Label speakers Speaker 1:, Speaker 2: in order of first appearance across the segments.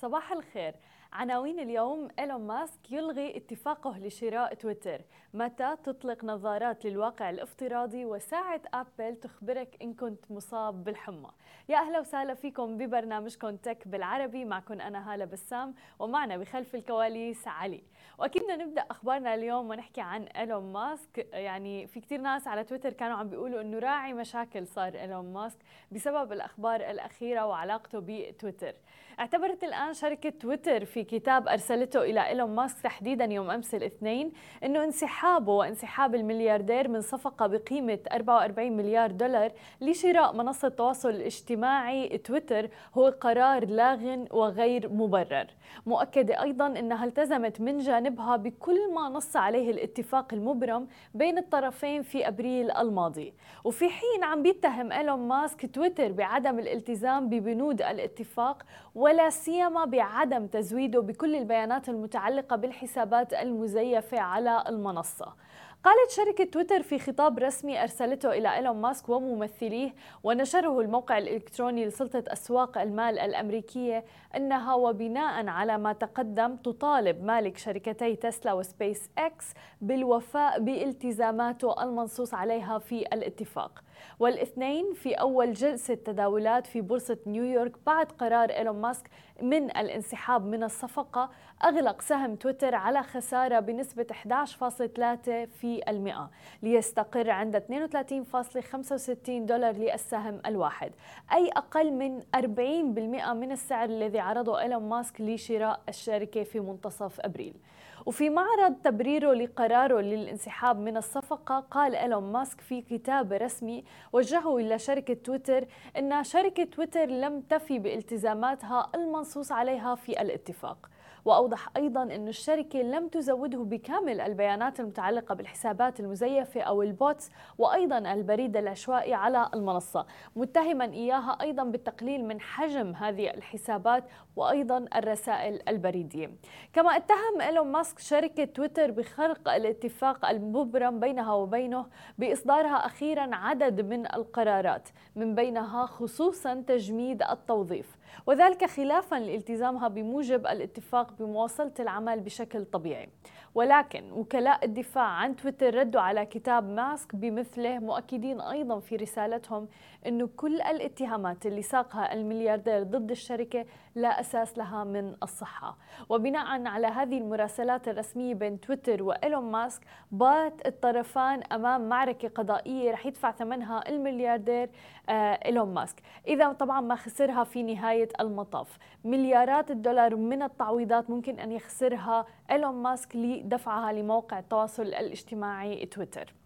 Speaker 1: صباح الخير. عناوين اليوم إيلون ماسك يلغي اتفاقه لشراء تويتر. متى تطلق نظارات للواقع الافتراضي وساعة أبل تخبرك إن كنت مصاب بالحمى؟ يا أهلا وسهلا فيكم ببرنامجكم تك بالعربي. معكم أنا هالة بسام ومعنا بخلف الكواليس علي. وأكيد بدنا نبدأ أخبارنا اليوم ونحكي عن إيلون ماسك. يعني في كثير ناس على تويتر كانوا عم بيقولوا إنه راعي مشاكل صار إيلون ماسك بسبب الأخبار الأخيرة وعلاقته بتويتر. اعتبرت الآن شركة تويتر في كتاب أرسلته إلى إيلون ماسك تحديدا يوم أمس الاثنين إنه انسحابه وانسحاب الملياردير من صفقة بقيمة 44 مليار دولار لشراء منصة التواصل الاجتماعي تويتر هو قرار لاغ وغير مبرر. مؤكدة أيضا إنها التزمت من جانب جانبها بكل ما نص عليه الاتفاق المبرم بين الطرفين في أبريل الماضي. وفي حين عم بيتهم إيلون ماسك تويتر بعدم الالتزام ببنود الاتفاق ولا سيما بعدم تزويده بكل البيانات المتعلقة بالحسابات المزيفة على المنصة. قالت شركة تويتر في خطاب رسمي أرسلته إلى إيلون ماسك وممثليه ونشره الموقع الإلكتروني لسلطة أسواق المال الأمريكية أنها وبناء على ما تقدم تطالب مالك شركتي تسلا وسبيس إكس بالوفاء بالتزاماته المنصوص عليها في الاتفاق. والإثنين في أول جلسة تداولات في بورصة نيويورك بعد قرار إيلون ماسك من الانسحاب من الصفقة أغلق سهم تويتر على خسارة بنسبة 11.3 في المئة ليستقر عند 32.65 دولار للسهم الواحد. أي أقل من 40% من السعر الذي عرضه إيلون ماسك لشراء الشركة في منتصف أبريل. وفي معرض تبريره لقراره للانسحاب من الصفقة قال إيلون ماسك في كتاب رسمي وجهه إلى شركة تويتر أن شركة تويتر لم تفي بالتزاماتها المنصوص عليها في الاتفاق. وأوضح أيضا أن الشركة لم تزوده بكامل البيانات المتعلقة بالحسابات المزيفة أو ال bots وأيضا البريد العشوائي على المنصة. متهما إياها أيضا بالتقليل من حجم هذه الحسابات وأيضا الرسائل البريدية. كما اتهم إيلون ماسك شركة تويتر بخرق الاتفاق المبرم بينها وبينه بإصدارها أخيرا عدد من القرارات من بينها خصوصا تجميد التوظيف. وذلك خلافا لالتزامها بموجب الاتفاق بمواصلة العمل بشكل طبيعي. ولكن وكلاء الدفاع عن تويتر ردوا على كتاب ماسك بمثله مؤكدين أيضا في رسالتهم أنه كل الاتهامات اللي ساقها الملياردير ضد الشركة لا أساس لها من الصحة. وبناء على هذه المراسلات الرسمية بين تويتر وإيلون ماسك بات الطرفان أمام معركة قضائية رح يدفع ثمنها الملياردير آه، إيلون ماسك. إذا طبعا ما خسرها في نهاية المطاف. مليارات الدولار من التعويضات ممكن أن يخسرها إيلون ماسك لدفعها لموقع التواصل الاجتماعي تويتر.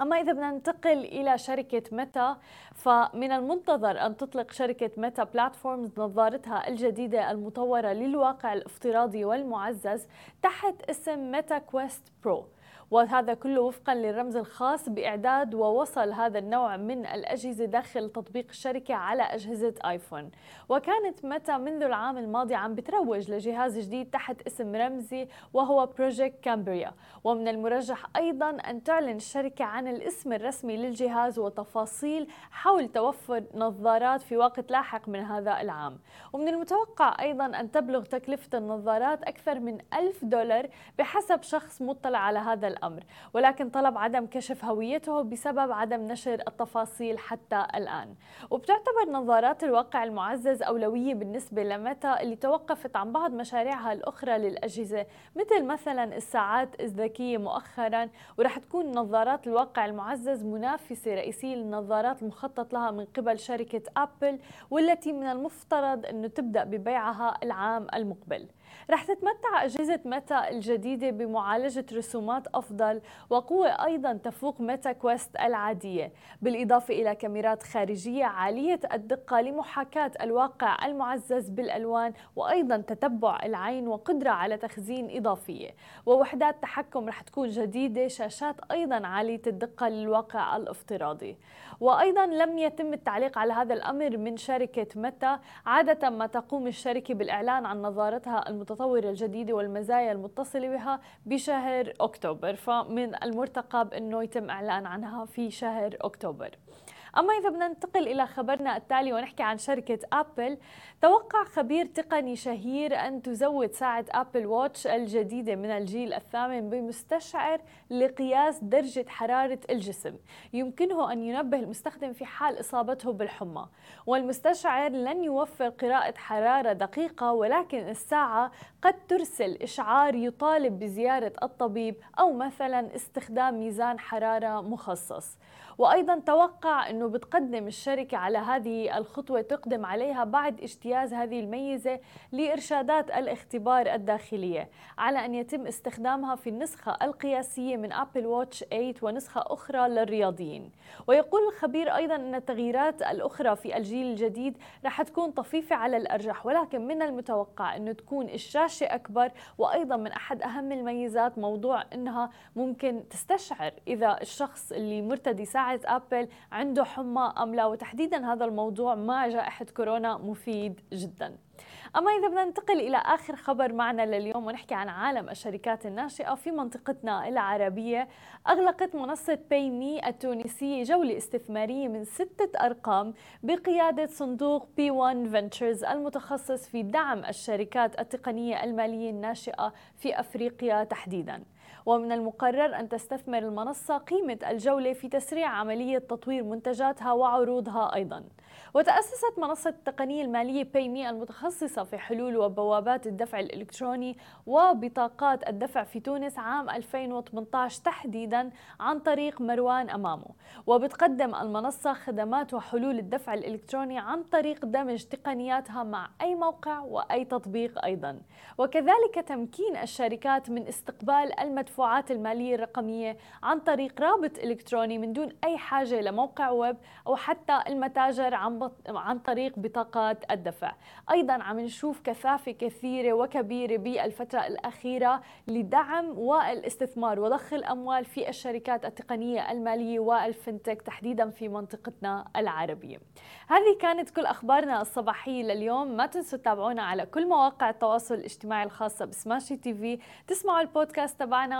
Speaker 1: أما إذا بدنا ننتقل إلى شركة ميتا فمن المنتظر أن تطلق شركة Meta Platforms نظارتها الجديدة المطورة للواقع الافتراضي والمعزز تحت اسم Meta Quest Pro وهذا كله وفقا للرمز الخاص بإعداد ووصل هذا النوع من الأجهزة داخل تطبيق الشركة على أجهزة آيفون. وكانت متى منذ العام الماضي عم بتروج لجهاز جديد تحت اسم رمزي وهو بروجيكت كامبريا ومن المرجح أيضا أن تعلن الشركة عن الاسم الرسمي للجهاز وتفاصيل حول توفر نظارات في وقت لاحق من هذا العام. ومن المتوقع أيضا أن تبلغ تكلفة النظارات أكثر من ألف دولار بحسب شخص مطلع على هذا الأمر ولكن طلب عدم كشف هويته بسبب عدم نشر التفاصيل حتى الآن. وبتعتبر نظارات الواقع المعزز أولوية بالنسبة لمتى اللي توقفت عن بعض مشاريعها الأخرى للأجهزة مثل مثلا الساعات الذكية مؤخرا ورح تكون نظارات الواقع المعزز منافسة رئيسية للنظارات المخطط لها من قبل شركة أبل والتي من المفترض أنه تبدأ ببيعها العام المقبل. رح تتمتع أجهزة ميتا الجديدة بمعالجة رسومات أفضل وقوة أيضا تفوق ميتا كويست العادية بالإضافة إلى كاميرات خارجية عالية الدقة لمحاكاة الواقع المعزز بالألوان وأيضا تتبع العين وقدرة على تخزين إضافية. ووحدات تحكم رح تكون جديدة شاشات أيضا عالية الدقة للواقع الافتراضي. وأيضا لم يتم التعليق على هذا الأمر من شركة متى عادة ما تقوم الشركة بالإعلان عن نظارتها المتطورة الجديدة والمزايا المتصلة بها بشهر أكتوبر فمن المرتقب أنه يتم إعلان عنها في شهر أكتوبر. أما إذا بدنا ننتقل إلى خبرنا التالي ونحكي عن شركة أبل توقع خبير تقني شهير أن تزود ساعة أبل واتش الجديدة من الجيل الثامن بمستشعر لقياس درجة حرارة الجسم. يمكنه أن ينبه المستخدم في حال إصابته بالحمى. والمستشعر لن يوفر قراءة حرارة دقيقة ولكن الساعة قد ترسل إشعار يطالب بزيارة الطبيب أو مثلا استخدام ميزان حرارة مخصص. وأيضا توقع أنه بتقدم الشركة على هذه الخطوة تقدم عليها بعد اجتياز هذه الميزة لإرشادات الاختبار الداخلية على أن يتم استخدامها في النسخة القياسية من أبل واتش 8 ونسخة أخرى للرياضيين. ويقول الخبير أيضا أن التغييرات الأخرى في الجيل الجديد رح تكون طفيفة على الأرجح ولكن من المتوقع أنه تكون الشاشة أكبر وأيضا من أحد أهم الميزات موضوع أنها ممكن تستشعر إذا الشخص اللي مرتدي ساعة أبل عنده حمى أم لا؟ وتحديدا هذا الموضوع مع جائحة كورونا مفيد جدا. أما إذا بدنا ننتقل إلى آخر خبر معنا لليوم ونحكي عن عالم الشركات الناشئة في منطقتنا العربية. أغلقت منصة Paymee التونسية جولة استثمارية من ستة أرقام بقيادة صندوق P1 Ventures المتخصص في دعم الشركات التقنية المالية الناشئة في أفريقيا تحديداً. ومن المقرر أن تستثمر المنصة قيمة الجولة في تسريع عملية تطوير منتجاتها وعروضها أيضاً. وتأسست منصة التقنية المالية بايمي المتخصصة في حلول وبوابات الدفع الإلكتروني وبطاقات الدفع في تونس عام 2018 تحديدا عن طريق مروان أمامه وبتقدم المنصة خدمات وحلول الدفع الإلكتروني عن طريق دمج تقنياتها مع أي موقع وأي تطبيق أيضا. وكذلك تمكين الشركات من استقبال المدفوعات المالية الرقمية عن طريق رابط إلكتروني من دون أي حاجة لموقع ويب أو حتى المتاجر عن عن طريق بطاقات الدفع. أيضا عم نشوف كثافة كثيرة وكبيرة بالفترة الأخيرة لدعم والاستثمار وضخ الأموال في الشركات التقنية المالية والفنتك تحديدا في منطقتنا العربية. هذه كانت كل أخبارنا الصباحية لليوم. ما تنسوا تتابعونا على كل مواقع التواصل الاجتماعي الخاصة بسماشي تي في. تسمعوا البودكاست تبعنا